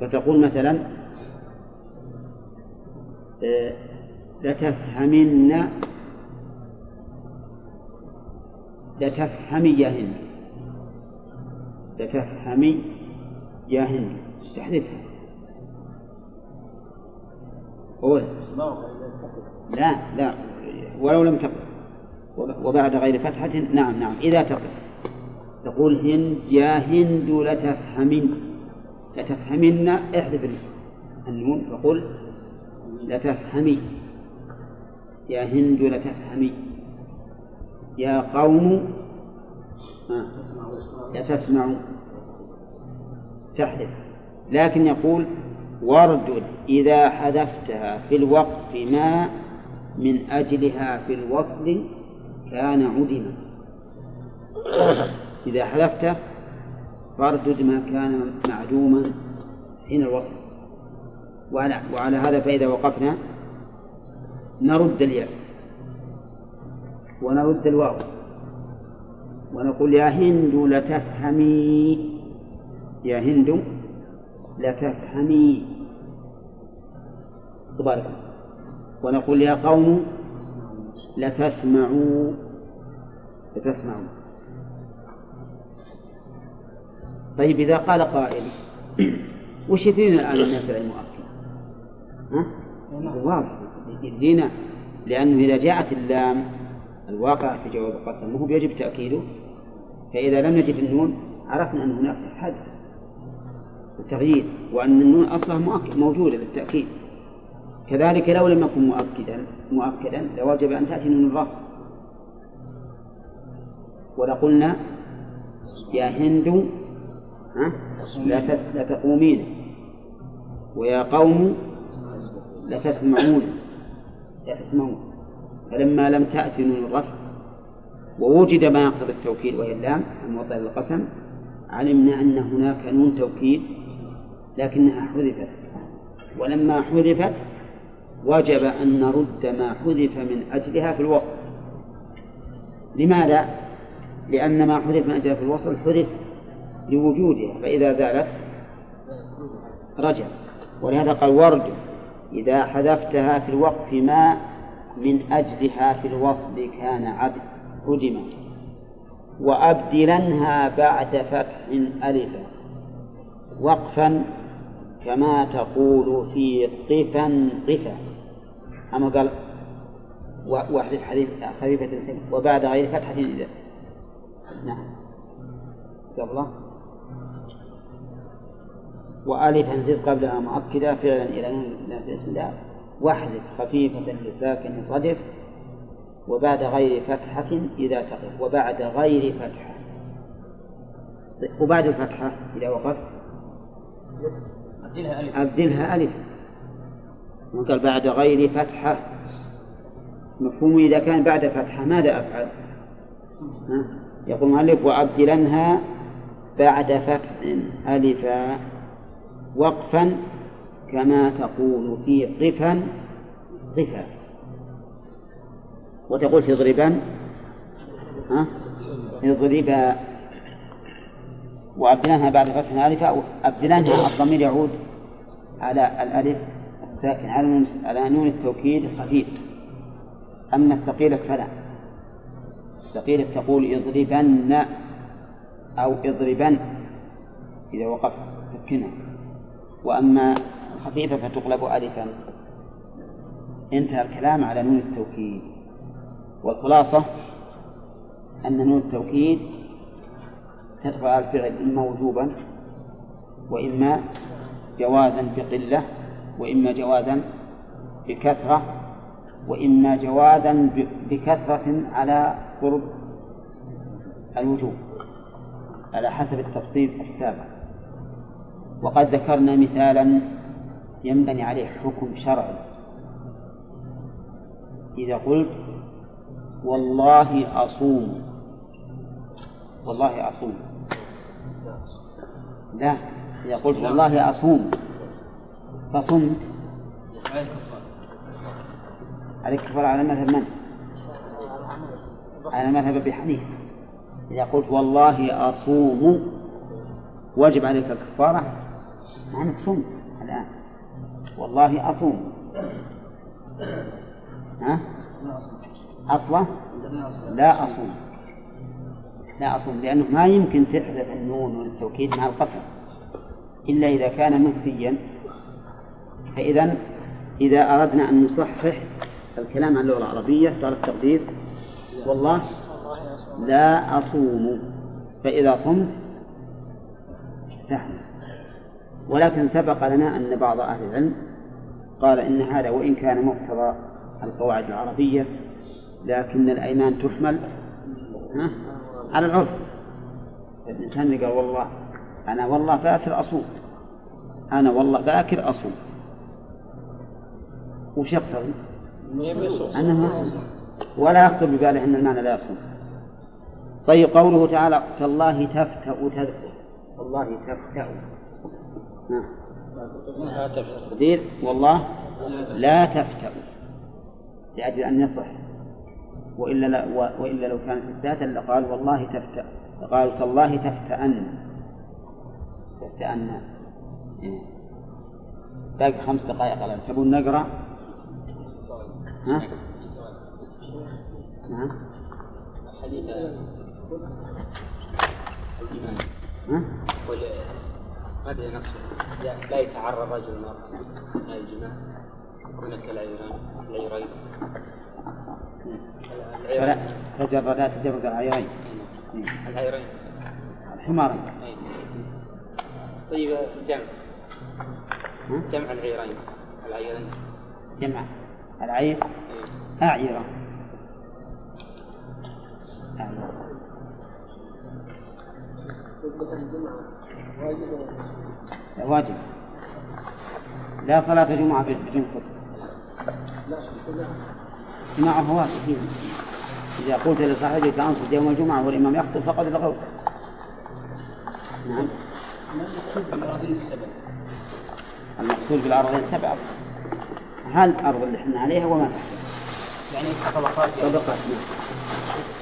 فتقول مثلا آه، لتفهمن لتفهمي يا هند لتفهمي يا هند تحذفها قول لا لا. ولو لم تقف وبعد غير فتحة نعم نعم. إذا تقف تقول هند يا هند لتفهمن. لتفهمن احذف النون فقل لتفهمي. يا هند لتفهمي. يا قوم لتسمعوا. تحذف لكن يقول واردد إذا حذفتها في الوقف ما من أجلها في الوصل كان عدما. إذا حذفته فاردد ما كان معدوما حين الوصل. وعلى, وعلى هذا فإذا وقفنا نرد الياء. ونرد الواو. ونقول يا هند لتفهمي. يا هند لتفهمي. تبارك ونقول يا قوم لتسمعوا. لتسمعوا. طيب إذا قال قائل وش يدرينا الآن الفعل المؤكد؟ ها؟ واضح يدرينا لأنه إذا جاءت اللام الواقع في جواب القسم مو يجب تأكيده فإذا لم نجد النون عرفنا أن هناك حد التغيير وأن النون أصلها مؤكد موجودة للتأكيد كذلك لو لم يكن مؤكدا مؤكدا لوجب أن تأتي نون الرفع ولقلنا يا هند لا تقومين. ويا قوم لتسمعون لا تسمعون. فلما لم تأتي نون الرفع ووجد ما يقتضي التوكيد وهي اللام الموطئ للقسم علمنا أن هناك نون توكيد لكنها حذفت. ولما حذفت وجب أن نرد ما حذف من أجلها في الوصل. لماذا؟ لأن ما حذف من أجلها في الوصل حذف لوجودها فإذا زالت رجع. ولهذا قال ورد إذا حذفتها في الوقف ما من أجلها في الوصل كان عبد هدم. وأبدلنها بعد فتح ألفا وقفا كما تقول في قفا قفا. أما قال واحدث حديث خفيفة وبعد غير فتحة إذا. نعم. قبله وألفا زد قبلها مؤكدة فعلا إلى نون الله. واحذف خفيفة لساكن صدف وبعد غير فتحة إذا تقف. وبعد غير فتحة. وبعد الفتحة إذا وقفت أبدلها ألف. أبدلها ألف. وقال بعد غير فتحة. مفهوم إذا كان بعد فتحة ماذا أفعل؟ يقول المؤلف وأبدلنها بعد فتح ألفا. وقفا كما تقول في قفا قفا وتقول في اضربا ها؟ اضربا وأبدلنها بعد فتح ألفا أبدلنها الضمير يعود على الألف الساكن على على نون التوكيد الخفيف. أما الثقيلة فلا. الثقيلة تقول اضربن أو اضربن إذا وقفت سكنها وأما الخفيفة فتقلب ألفا. انتهى الكلام على نون التوكيد. والخلاصة أن نون التوكيد على الفعل إما وجوبا وإما جوازا بقلة وإما جوازا بكثرة وإما جوازا بكثرة على قرب الوجوب. على حسب التفصيل السابق. وقد ذكرنا مثالا ينبني عليه حكم شرعي. إذا قلت والله أصوم. والله أصوم. لا إذا قلت والله أصوم فصمت. عليك كفارة على مذهب من؟ على مذهب أبي حنيفة. إذا قلت والله أصوم وجب عليك الكفارة معنى صمت الآن والله أصوم. ها؟ أصلا؟ لا أصوم. لا أصوم لأنه ما يمكن تحذف النون والتوكيد مع القسم إلا إذا كان منفيا فإذا إذا أردنا أن نصحح الكلام عن اللغة العربية صار التقدير. والله لا أصوم. فإذا صمت تحمل ولكن سبق لنا أن بعض أهل العلم قال إن هذا وإن كان مقتضى القواعد العربية لكن الأيمان تحمل على العرف. الإنسان قال والله أنا والله باكر أصوم. أنا والله باكر أصوم. وش يقتضي؟ أنه ولا يخطر بباله أن المعنى لا يصوم. طيب قوله تعالى تالله تفتأ تذكر والله تفتأ تقدير والله لا تفتأ. لأجل أن يصح. وإلا لا وإلا لو كانت الذات لقال والله تفتأ. فقالوا تالله تفتأن. تفتأن. باقي خمس دقائق الآن تبون نقرأ؟ ها؟ نعم حديث ها؟ هذا نص لا, لا يتعرض رجل المرأة من الجماع يكون كالعيرين العيرين. فلا تجردا تجرد العيرين. العيرين. الحمارين أي. طيب جمع. ها؟ جمع العيرين. العيرين. جمع. العير. أي. أعيرة. أعيرة لا واجب. لا صلاة جمعة بدون خطبة جماعة واجب. فيه إذا قلت لصاحبك أنصت يوم الجمعة والإمام يخطب فقد لغوت نعم. المقصود بالأراضين السبع. المقصود بالأرض السبعة هل الأرض اللي إحنا عليها وما تحتها يعني طبقات يعني. طبقات نعم.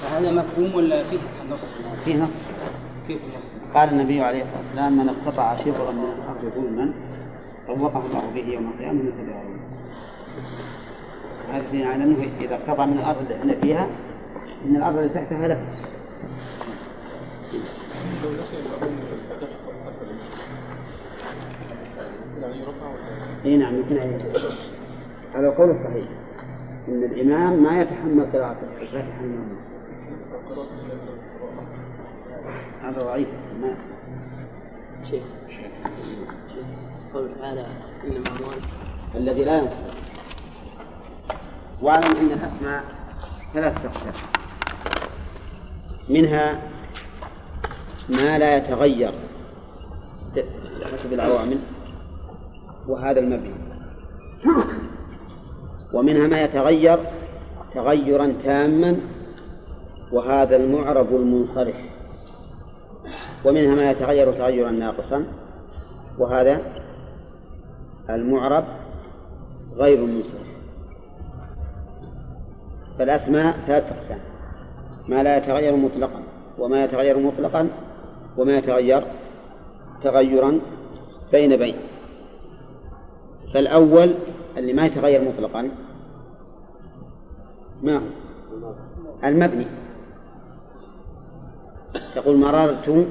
فهذا مفهوم ولا؟ فيه نص؟ فيه نص. قال النبي عليه الصلاة والسلام من اقتطع شبرا من الأرض ظلما طوقه الله به يوم القيامة مثل الأرض هذا دليل على أنه إذا اقتطع من الأرض اللي إحنا فيها إن الأرض اللي تحتها له إي نعم يمكن يجوز. هذا القول الصحيح إن الإمام ما يتحمل قراءة الفاتحة من. هذا ضعيف. ما شيء قوله تعالى إنما أموال الذي لا ينصرف واعلم أن الأسماء ثلاثة أقسام. منها ما لا يتغير حسب العوامل وهذا المبني. ومنها ما يتغير تغيرا تاما وهذا المعرب المنصرف ومنها ما يتغير تغيرا ناقصا وهذا المعرب غير المنصرف فالأسماء ثلاثة أقسام ما لا يتغير مطلقا وما يتغير مطلقا وما يتغير تغيرا بين بين. فالأول اللي ما يتغير مطلقا ما هو؟ المبني. تقول مررت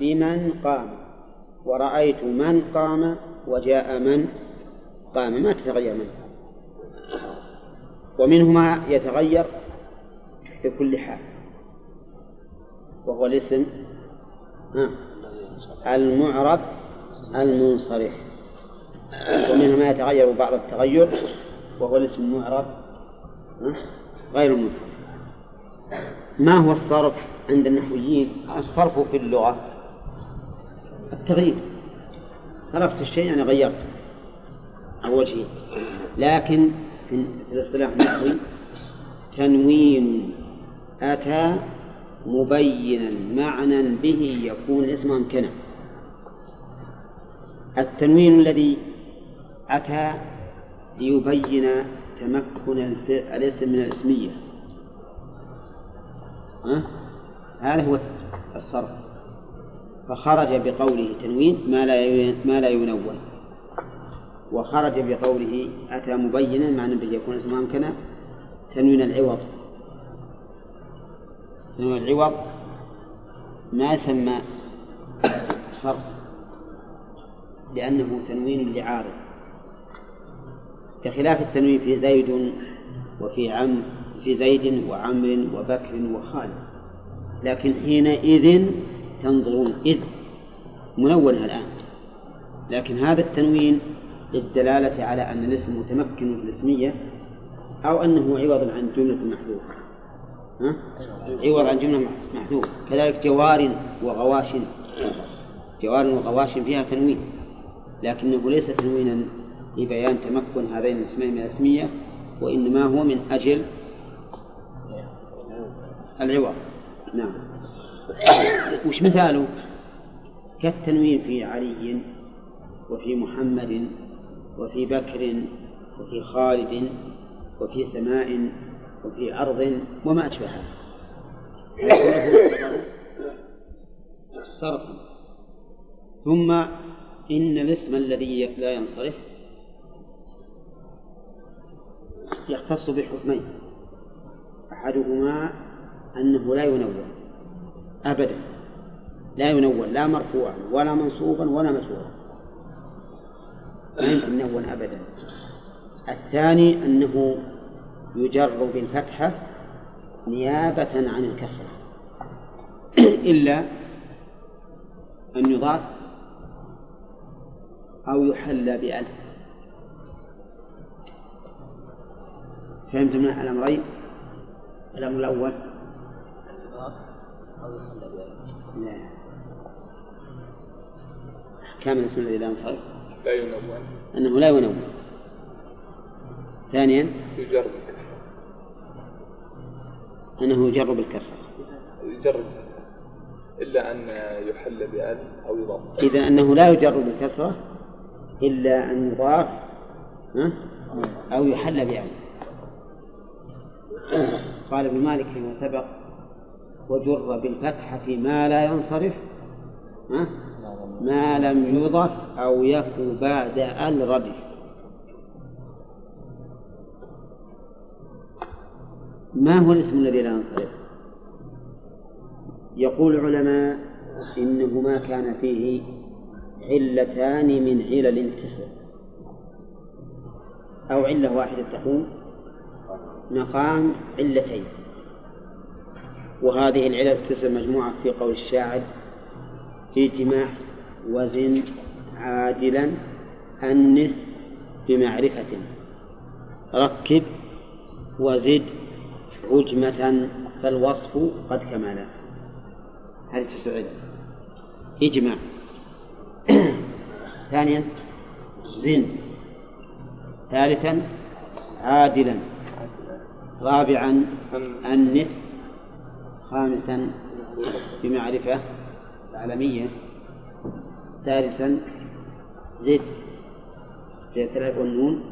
بمن قام ورأيت من قام وجاء من قام ما تتغير منه. ومنه ما يتغير في كل حال وهو الاسم المعرب المنصرف. ومنها ما يتغير بعض التغير وهو الاسم المعرب غير المنصرف. ما هو الصرف؟ عند النحويين الصرف في اللغة. التغيير. صرفت الشيء يعني غيرته. أو وجهه لكن في الاصطلاح النحوي تنوين أتى مبينا معنى به يكون الاسم أمكنه. التنوين الذي أتى ليبين تمكن الاسم من الاسمية؟ هذا هو الصرف. فخرج بقوله تنوين ما لا ما لا ينون. وخرج بقوله أتى مبينا معنى به يكون اسم أمكنه تنوين العوض. تنوين العوض ما يسمى صرف لأنه تنوين لعارض. بخلاف التنوين في زيد وفي عم في زيد وعمر وبكر وخالد. لكن حينئذ تنظرون إذ منونها الآن. لكن هذا التنوين للدلالة على أن الاسم متمكن في الاسمية أو أنه عوض عن جملة محذوفة؟ عوض عن جملة محذوفة كذلك جوار وغواش. جوار وغواش فيها تنوين. لكنه ليس تنوينا لبيان تمكن هذين الاسمين من الاسمية وإنما هو من أجل العوض. نعم. وش مثاله؟ كالتنوين في علي وفي محمد وفي بكر وفي خالد وفي سماء وفي أرض وما أشبه هذا صرفا ثم إن الاسم الذي لا ينصرف يختص بحكمين. أحدهما أنه لا ينون أبدا. لا ينون لا مرفوعا ولا منصوبا ولا مسؤولا لا يمكن أبدا. الثاني أنه يجر بالفتحة نيابة عن الكسرة. إلا أن يضاف أو يحلى بألف. فهمتم الأمرين؟ الأمر الأول لا. كامل اسم الذي لا ينصرف لا ينون أنه لا ينون ثانيا؟ يجر أنه يجر بالكسر يجر إلا أن يحل بأل أو يضاف. إذا أنه لا يجر بالكسرة إلا أن يضاف؟ أو يحل بأل قال ابن مالك فيما سبق وجر بالفتحة ما لا ينصرف؟ ما لم يضف أو يكو بعد ال ردف. ما هو الاسم الذي لا ينصرف؟ يقول العلماء إنه ما كان فيه علتان من علل تسع أو علة واحدة تقوم مقام علتين. وهذه العلل التسع مجموعة في قول الشاعر في اجتماع وزن عاجلا أنث بمعرفة. ركب وزد عجمة فالوصف قد كمل هذه تسع اجمع ثانيا زن. ثالثا عادلا. رابعا أنث خامسا بمعرفة عالمية سادسا زد زي ثلاث والنون.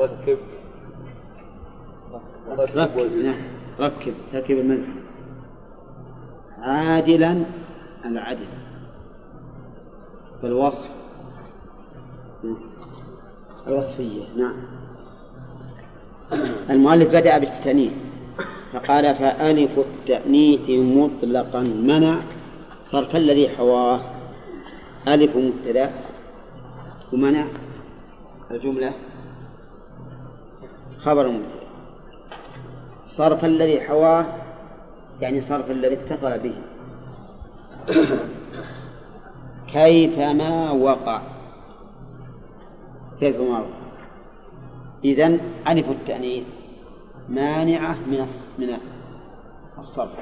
ركب ركب نعم ركب تركب المنزل عاجلا العدل فالوصف الوصفية نعم. المؤلف بدأ بالتأنيث. فقال فألف التأنيث مطلقا. منع. صرف الذي حواه. ألف مبتدأ. ومنع. الجملة. خبر مبتدأ. صرف الذي حواه. يعني صرف الذي اتصل به. كيفما وقع. كيفما وقع. إذن ألف التأنيث. مانعة من من الصرف.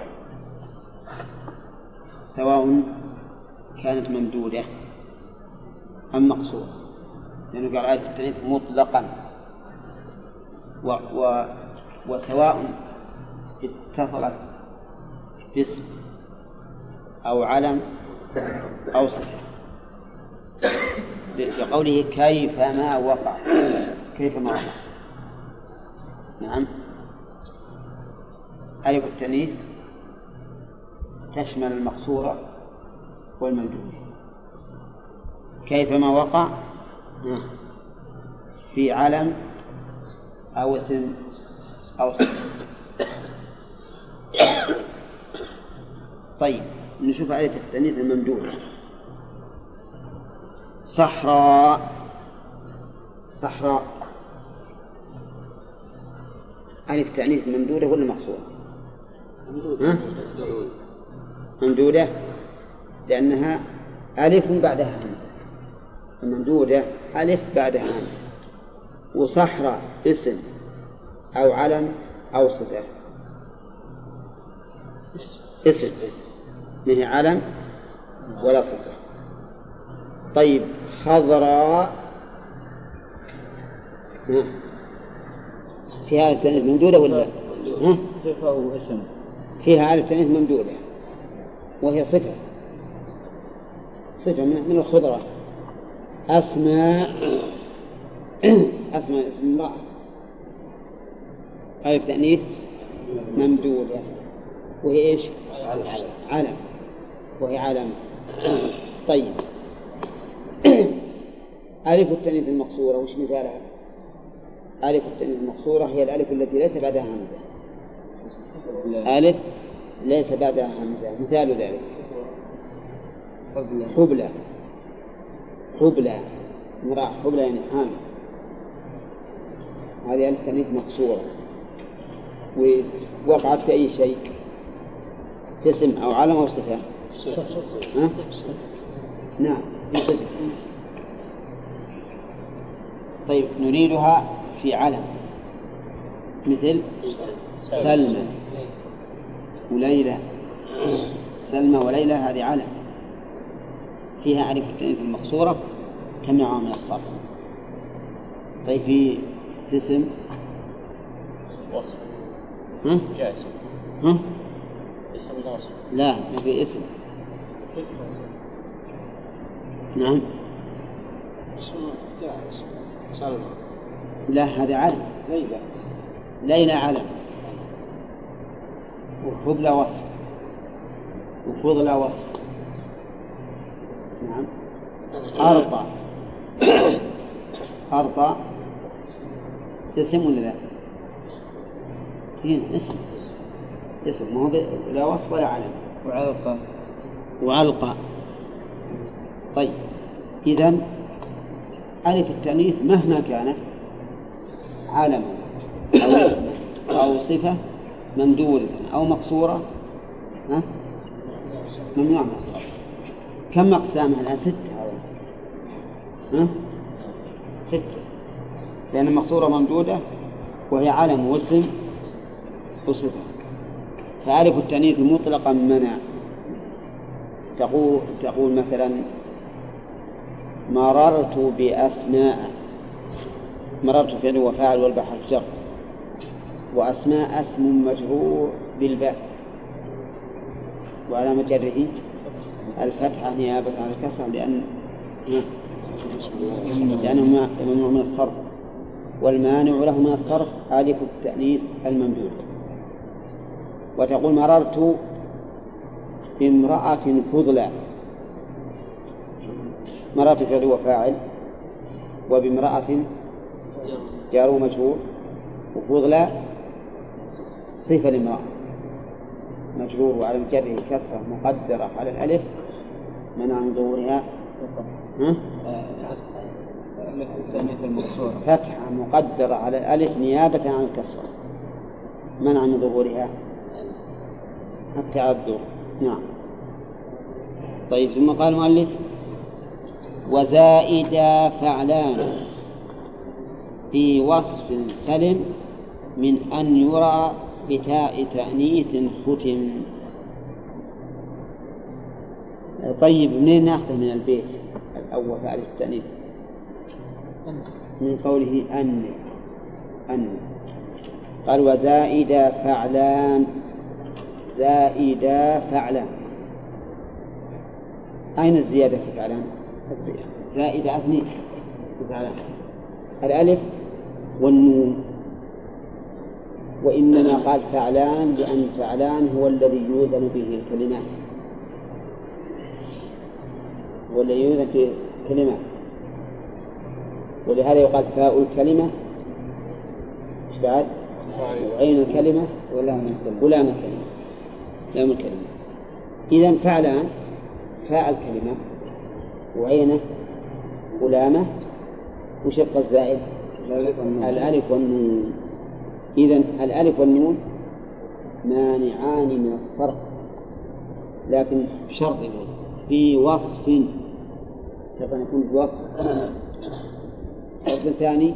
سواء كانت ممدودة أم مقصورة. لأنه قال ألف التأنيث مطلقا. و و وسواء اتصلت باسم أو علم أو صفة. لقوله كيفما وقع. كيفما وقع. نعم. ألف التأنيث تشمل المقصورة والممدود كيفما وقع؟ في علم أو اسم أو صفة. طيب نشوف آية التأنيث الممدودة صحراء. صحراء. ألف تأنيث ممدودة ولا مقصورة؟ ممدودة لأنها ألف بعدها همزة الممدودة ألف بعدها همزة وصحراء اسم أو علم أو صفة. اسم ما هي علم ولا صفة. طيب خضراء فيها ممدودة ولا؟ صفة واسم. فيها ألف تأنيث ممدودة وهي صفة صفة من الخضرة. أسماء أسماء اسم امرأة ألف تأنيث ممدودة. وهي إيش؟ علم. وهي علم. طيب. ألف التأنيث المقصورة وش مثالها؟ ألف التأنيث المقصورة هي الألف التي ليس بعدها همزة. ألف ليس بعدها همزة. مثال ذلك. حبلى حبلى امرأة حبلى يعني حامل. هذه ألف تأنيث مقصورة. ووقعت في أي شيء؟ في اسم أو علم أو صفة؟ نعم. صفة. طيب نريدها في علم. مثل؟ سلمى. وليلى. سلمى وليلى هذه علم فيها ألف التأنيث المقصورة تمنعها من الصرف. طيب في في اسم؟ وصف. ها؟ جائز. ها؟ اسم ناصب لا في اسم. نعم. اسم. جائز سلمى. لا هذا علم ليلى. ليلى علم وحبلى وصف. وفضلى وصف. نعم. أرطى أرطى اسم ولا لا؟ هنا اسم. اسم. ما هو لا وصف ولا علم. وعلقة. وألقى طيب. إذا ألف التأنيث مهما كانت علما أو صفة ممدودة أو مقصورة؟ ها؟ ممنوع من الصرف كم أقسامها الآن ستة. ها؟ ستة. لأن المقصورة ممدودة وهي علم واسم وصفة. فألف التأنيث مطلقا منع تقول تقول مثلا مررت بأسماء. مررت فعل وفاعل والبحر جر وأسماء اسم مجرور بالباء. وعلامة جره الفتحة نيابة عن الكسر لأن لأنه ممنوع من الصرف. والمانع له من الصرف ألف التأنيث الممدود وتقول مررت بامرأة فضلى مررت فعل وفاعل. وبامرأة جار مجهول وفضلى صفة لامرأة مجرور وعلى جره كسرة مقدرة على الألف منع من ظهورها؟ ها؟ فتحة مقدرة على الألف نيابة عن الكسرة. منع من ظهورها؟ التعذر. نعم. طيب ثم قال المؤلف وزائدا فعلان في وصف سلم من أن يرى بتاء تأنيث ختم. طيب منين ناخذه من البيت؟ الأول فعل التأنيث. من قوله أن أن. قال وزائدا فعلان. زائدا فعلان. أين الزيادة في فعلان؟ زائدة أثنين. في فعلان. الألف والنون. وإنما قال فعلان لأن فعلان هو الذي يوزن به الكلمات. هو الذي يوزن به الكلمات. ولهذا يقال فاء الكلمة. إيش بعد؟ عين الكلمة ولام الكلمة. ولام الكلمة. لام الكلمة. إذا فعلان فاء الكلمة. وعينه ولامه. وشق الزائد الألف والنون. إذا الألف والنون مانعان من الصرف لكن بشرط في وصف شرط أن يكون بوصف الثاني